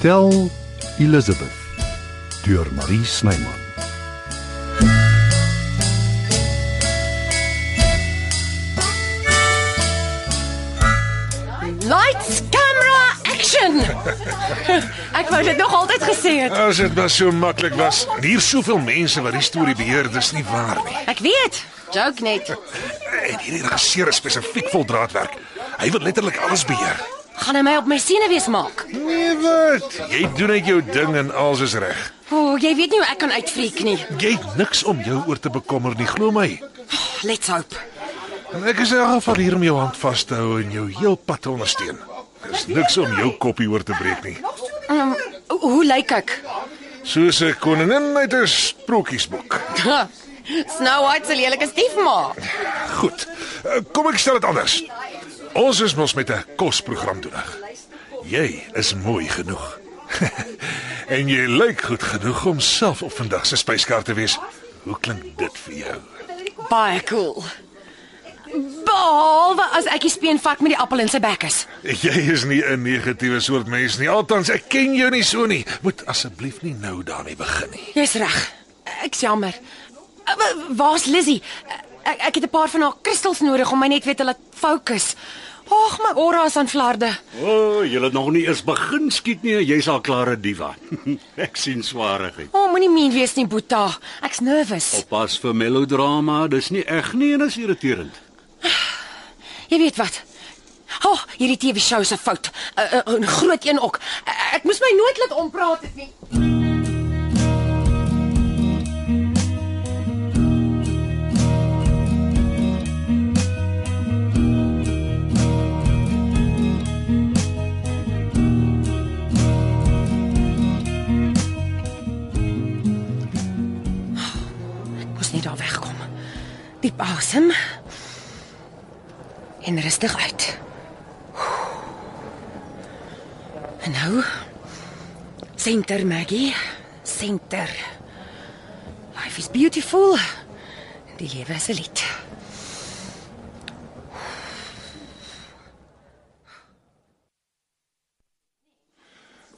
Tel Elizabeth deur Marie Snyman. Lights, camera, action. Ek wou dit nog altyd gesê het. As dit maar so maklik was. Hier soveel mense wat die storie beheer, dis nie waar nie. Ek weet. Joke net. En hierdie regisseur is spesifiek vol draadwerk. Hy wil letterlik alles beheer. Gaan hy my op my senuwees maak? Nee, wat? Jy doen net jou ding en alles is reg. O, oh, jy weet nie hoe ek kan uitfreek nie. Jy het niks om jou oor te bekommer nie, glo my. Let's hope. En ek is elk geval hier om jou hand vas te hou en jou heel pad te ondersteun. Dis niks om jou koppie oor te breek nie. Um, hoe lyk ek? Soos 'n koningin uit 'n sprokiesboek. Snow White se lelike stiefma. Goed. Kom ek stel dit anders. Ons is mos met 'n kosprogram doenig. Jy is mooi genoeg. en jy lyk goed genoeg om self op vandag se spyskaart te wees. Hoe klink dit vir jou? Baie cool. Behalwe as ek die speen vat met die appel in sy bek is. Jy is nie 'n negatiewe soort mens nie. Althans, ek ken jou nie so nie. Moet asseblief nie nou daarmee begin nie. Jy's reg. Ek's jammer. Wa- Waar's Lizzie? Ek ek het 'n paar van haar kristals nodig om my net weer te laat fokus. Ag, my aura is aan flarde. O, oh, jy het nog nie eens begin skiet nie, jy's al klare diva. Ek sien swaarigheid. O, oh, moenie mean wees nie, Boeta. Ek's nervous. Oppas vir melodrama, dis nie eg nie en is irriterend. Jy weet wat? O, oh, hierdie TV-show se fout. 'n uh, uh, 'n Groot een ook. Uh, ek moes my nooit laat ompraat het nie. Diep asem. En rustig uit. En nou Center Maggie, center. Life is beautiful. Die lewe is 'n lied.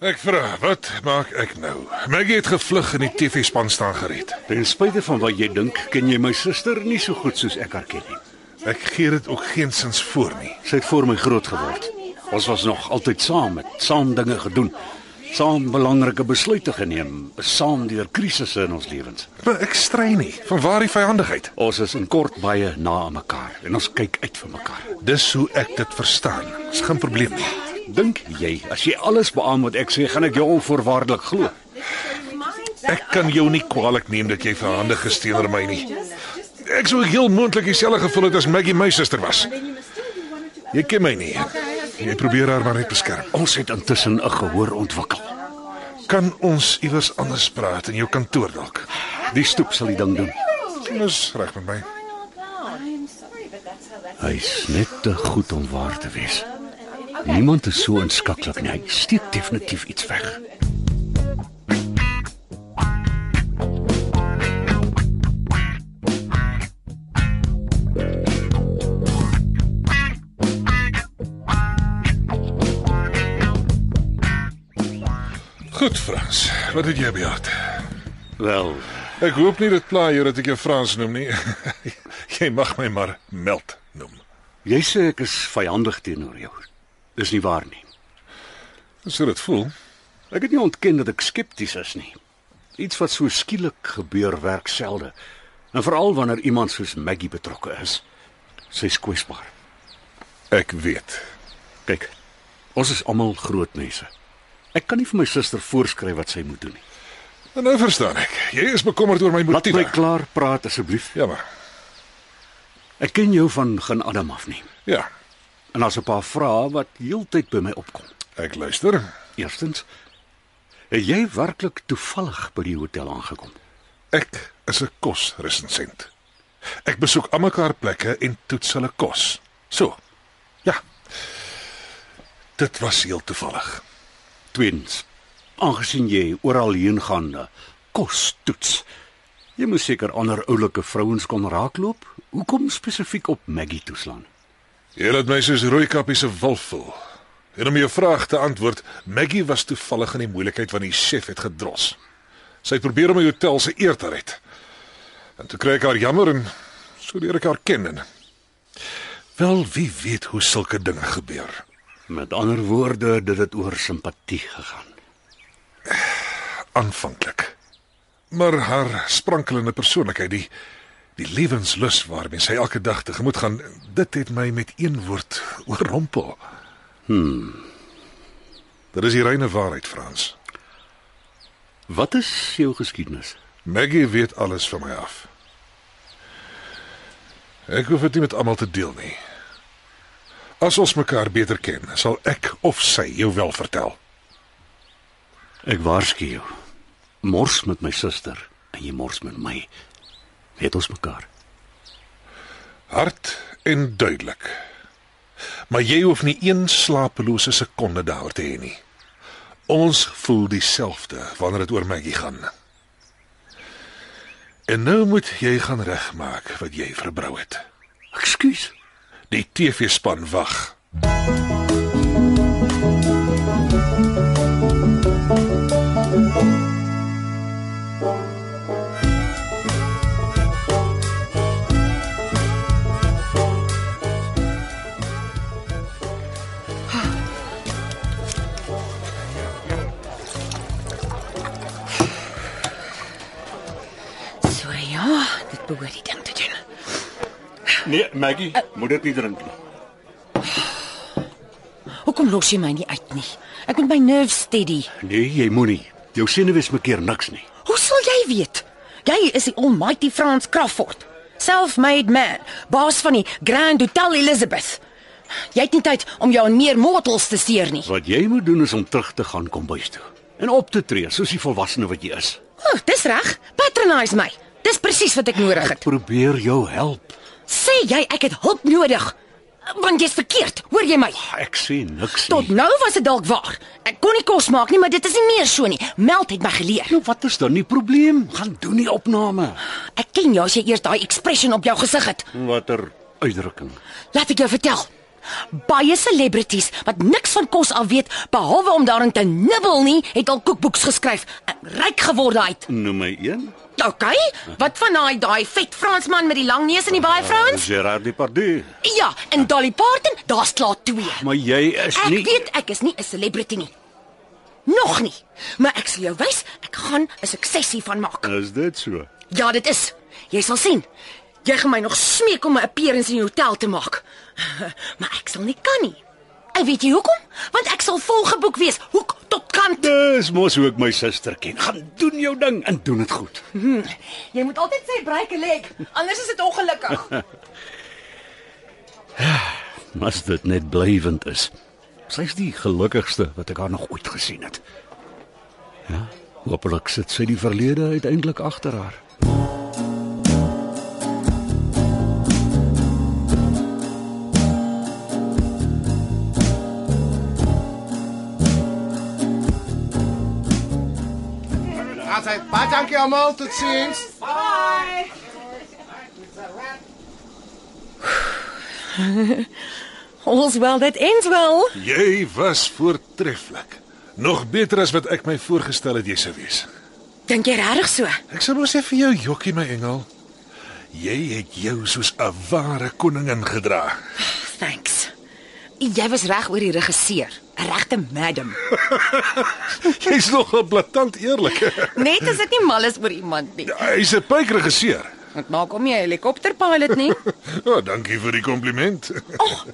Ek vra, wat maak ek nou? Maggie het gevlug en die TV-span staan gereed. Ten spyte van wat jy dink, ken jy my suster nie so goed soos ek haar ken nie. Ek gee dit ook geensins voor nie. Sy het voor my groot geword. Ons was nog altyd saam met saam dinge gedoen. Saam belangrike besluite geneem, saam deur krisisse in ons lewens. Maar ek strei nie. Van waar die vyandigheid? Ons is in kort baie na mekaar en ons kyk uit vir mekaar. Dis hoe ek dit verstaan. Dis geen probleem nie. Dink jy as jy alles beamoen wat ek sê, gaan ek jou onvoorwaardelik glo? Ek kan jou nie kwaadlik neem dat jy verhandig is teenoor my nie. Ek sou heel moontlik dieselfde gevoel het as Maggie my suster was. Jy ken my nie. Jy probeer haar maar net beskerm. Ons het intussen 'n gehoor ontwikkel. Kan ons iewers anders praat in jou kantoor dalk? Die stoep sal die ding doen. Dis reg met my. Hy's net te goed om waar te wees. Niemand is so inskakkelik nie. Hy steek definitief iets weg. Goed, Frans. Wat het jy bejaard? Wel, Ek hoop nie dit pla jou dat ek jou Frans noem nie. jy mag my maar Meld noem. jy sê ek is vyandig teenoor jou. Dis nie waar nie. Dis hoe dit voel. Ek het nie ontken dat ek skepties is nie. Iets wat so skielik gebeur werk selde. En veral wanneer iemand soos Maggie betrokke is. Sy's kwesbaar. Ek weet. Kyk, ons is almal groot mense. Ek kan nie vir my suster voorskryf wat sy moet doen nie. En nou verstaan ek. Jy is bekommerd oor my Laat motiewe. my klaar praat asseblief. Jammer. Ek ken jou van geen Adam af nie. Ja, En daar's 'n paar vrae wat heeltyd by my opkom. ek luister. Eerstens, het jy werklik toevallig by die hotel aangekom? Ek is 'n kosresensent. Ek besoek almekaar plekke en toets hulle kos. So. Ja. Dit was heel toevallig. Tweedens, aangesien jy oral heen gaan kos toets. Jy moet seker ander oulike vrouens kon raakloop. Hoekom spesifiek op Maggie toeslaan? Jy laat my soos rooi kappies se wolf voel. En om jou vraag te antwoord, Maggie was toevallig in die moeilikheid want die chef het gedros. Sy het probeer om die hotel se eer te red. En toe kry ek haar jammer en so leer ek haar ken. En wel, wie weet hoe sulke dinge gebeur. Met ander woorde, dit het oor simpatie gegaan. Aanvanklik. Maar haar sprankelende persoonlikheid, die die lewenslus waarmee sy elke dag tegemoet gaan, dit het my met een woord oorrompel. Hmm. Dit is die reine waarheid, Frans. Wat is jou geskiedenis? Maggie weet alles van my af. Ek hoef dit nie met almal te deel nie. As ons mekaar beter ken, sal ek of sy jou wel vertel. Ek waarsku jou. Mors met my suster en jy mors met my. Weet ons mekaar. Hard en duidelik. Maar jy hoef nie een slapelose sekonde daaroor te hê nie. Ons voel dieselfde wanneer dit oor Maggie gaan. En nou moet jy gaan regmaak wat jy verbrou het. Ekskuus. Die TV-span wag. So behoort die ding te doen. Nee, Maggie, moet dit nie drink nie. Hoekom los jy my nie uit nie? Ek moet my nerves steady. Nee, jy moenie. Jou senuwees maak keer niks nie. Hoe sal jy weet? Jy is die almighty Frans Crawford. Self-made man, baas van die Grand Hotel Elizabeth. Jy het nie tyd om jou aan meer mortals te seer nie. Wat jy moet doen is om terug te gaan kombuis toe en op te tree soos die volwassene wat jy is. O, oh, dis reg. Patronise my. Dis presies wat ek nodig het. Probeer jou help. Sê jy ek het hulp nodig? Want jy's verkeerd. Hoor jy my? Ek sê niks Tot nie. nou was dit dalk waar. Ek kon nie kos maak nie, maar dit is nie meer so nie. Meld het my geleer. Nou wat is dan die probleem? Gaan doen die opname. Ek ken jou as jy eers daai expression op jou gesig het. Watter uitdrukking? Laat ek jou vertel. Baie celebrities wat niks van kos af weet behalwe om daarin te nibbel nie, het al kookboeks geskryf en ryk geword uit. Noem my een. OK, wat van daai daai vet Fransman met die lang neus en die baie vrouens? Gerard Depardieu. Ja, en Dolly Parton, daar's klaar twee. Maar jy is Ek nie weet ek is nie 'n celebrity nie. Nog nie. Maar ek sal jou wys, ek gaan 'n sukses hiervan maak. Is dit so? Ja, dit is. Jy sal sien. Jy gaan my nog smeek om 'n appearance in die hotel te maak. Maar ek sal nie kan nie. En weet jy hoekom? Want ek sal volgeboek wees, hoek tot kant. Dis mos hoe ek my suster ken. Gaan doen jou ding en doen dit goed. Jy moet altyd sê break a leg, anders is dit ongelukkig. As dit net blywend is. Sy's die gelukkigste wat ek haar nog ooit gesien het. Ja, hopelik sit sy die verlede uiteindelik agter haar. Asai, baie dankie almal, totsiens. All's well that ends well. Jy was voortreffelik. Nog beter as wat ek my voorgestel het jy sou wees. Dink jy regtig so? Ek sal mos sê vir jou jokkie my engel. Jy het jou soos 'n ware koningin gedra. Thanks. Jy was reg oor die regisseur, 'n regte madam. Jy's nogal blaatant eerlik. Net as ek nie mal is oor iemand nie. Hy's 'n pypregisseur. Dit maak hom nie 'n helikopterpilot nie. O, oh, dankie vir die kompliment. Oh,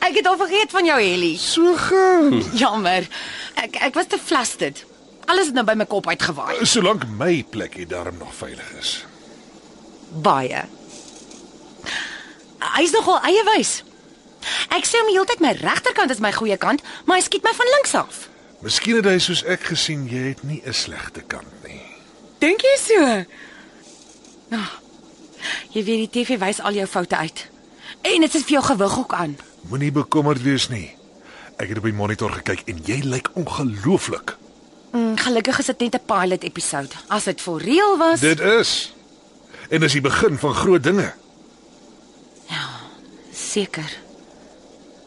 ek het al vergeet van jou Helly. So gaan. Jammer. Ek ek was te flustered. Alles het nou by my kop uitgewaai. Solank my plekkie darm nog veilig is. Baie. Hy's nogal eiewys. Ek sê hom die hele tyd my regterkant is my goeie kant, maar hy skiet my van links af. Miskien het hy soos ek gesien jy het nie 'n slegte kant nie. Dink jy so? Nou. Jy weet die TV wys al jou foute uit. En dit is vir jou gewig ook aan. Moenie bekommerd wees nie. Ek het op die monitor gekyk en jy lyk ongelooflik. Mm, gelukkig is dit net 'n pilot episode. As dit for real was. Dit is. En dis die begin van groot dinge. Seker.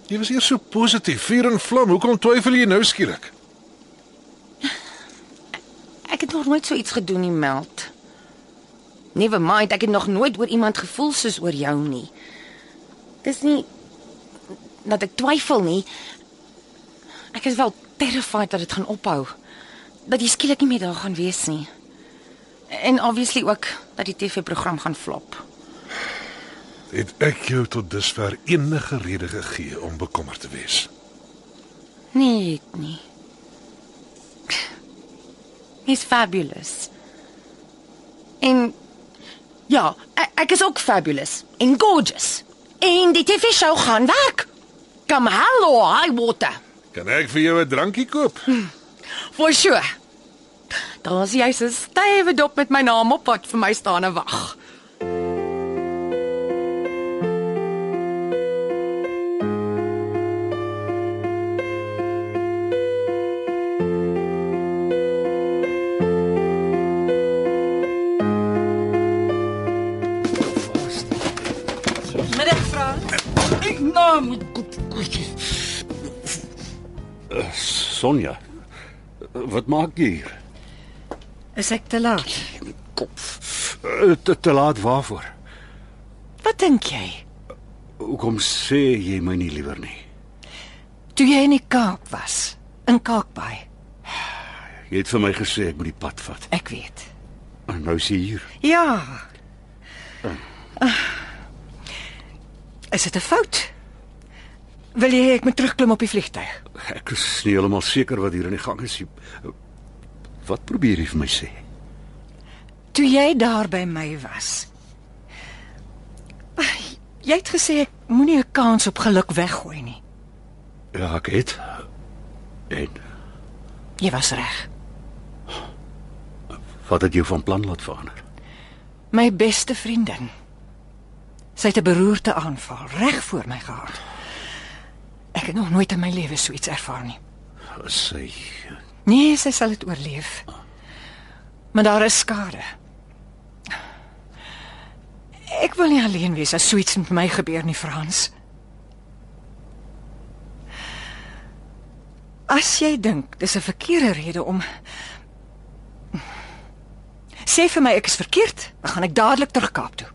Jy was eers so positief, vuur en vlam. Hoekom twyfel jy nou skielik? Ek het nog nooit so iets gedoen nie, Meld. Never mind, ek het nog nooit oor iemand gevoel soos oor jou nie. Dis nie dat ek twyfel nie. Ek is wel terrified dat dit gaan ophou. Dat jy skielik nie meer daar gaan wees nie. En obviously ook dat die TV-program gaan flop. Het ek jou tot dusver enige rede gegee om bekommerd te wees? Nee, het nie. He's fabulous. En ja, ek, ek is ook fabulous en gorgeous. En die TV-show gaan werk. Come hello, high water. Kan ek vir jou 'n drankie koop? For sure. Daar's jy so stywe dop met my naam op wat vir my staan en wag. Nou, Sonja. Wat maak jy hier? is ek te laat? Eh, Te, te laat waarvoor? Wat dink jy? Hoekom sê jy my nie liewer nie? Toe jy in die Kaap was, in Kalkbaai. Jy het vir my gesê ek moet die pad vat. Ek weet. En nou is jy hier. Ja. Ah. Is dit 'n fout? Wil jy hê ek moet terugklim op die vliegtuig? Ek is nie heeltemal seker wat hier aan die gang is. nie. Wat probeer jy vir my sê? Toe jy daar by my was. Jy het gesê ek moenie 'n kans op geluk weggooi nie. Ja, ek het. En Jy was reg. wat het jou van plan laat verander? My beste vriendin. Sy het 'n beroerte aanval reg voor my gehad. Ek het nog nooit in my lewe so iets ervaar nie. Sy Nee, sy sal dit oorleef. Maar daar is skade. Ek wil nie alleen wees as so iets met my gebeur nie, Frans. As jy dink dis 'n verkeerde rede om Sê vir my ek is verkeerd, dan gaan ek dadelik terug Kaap toe.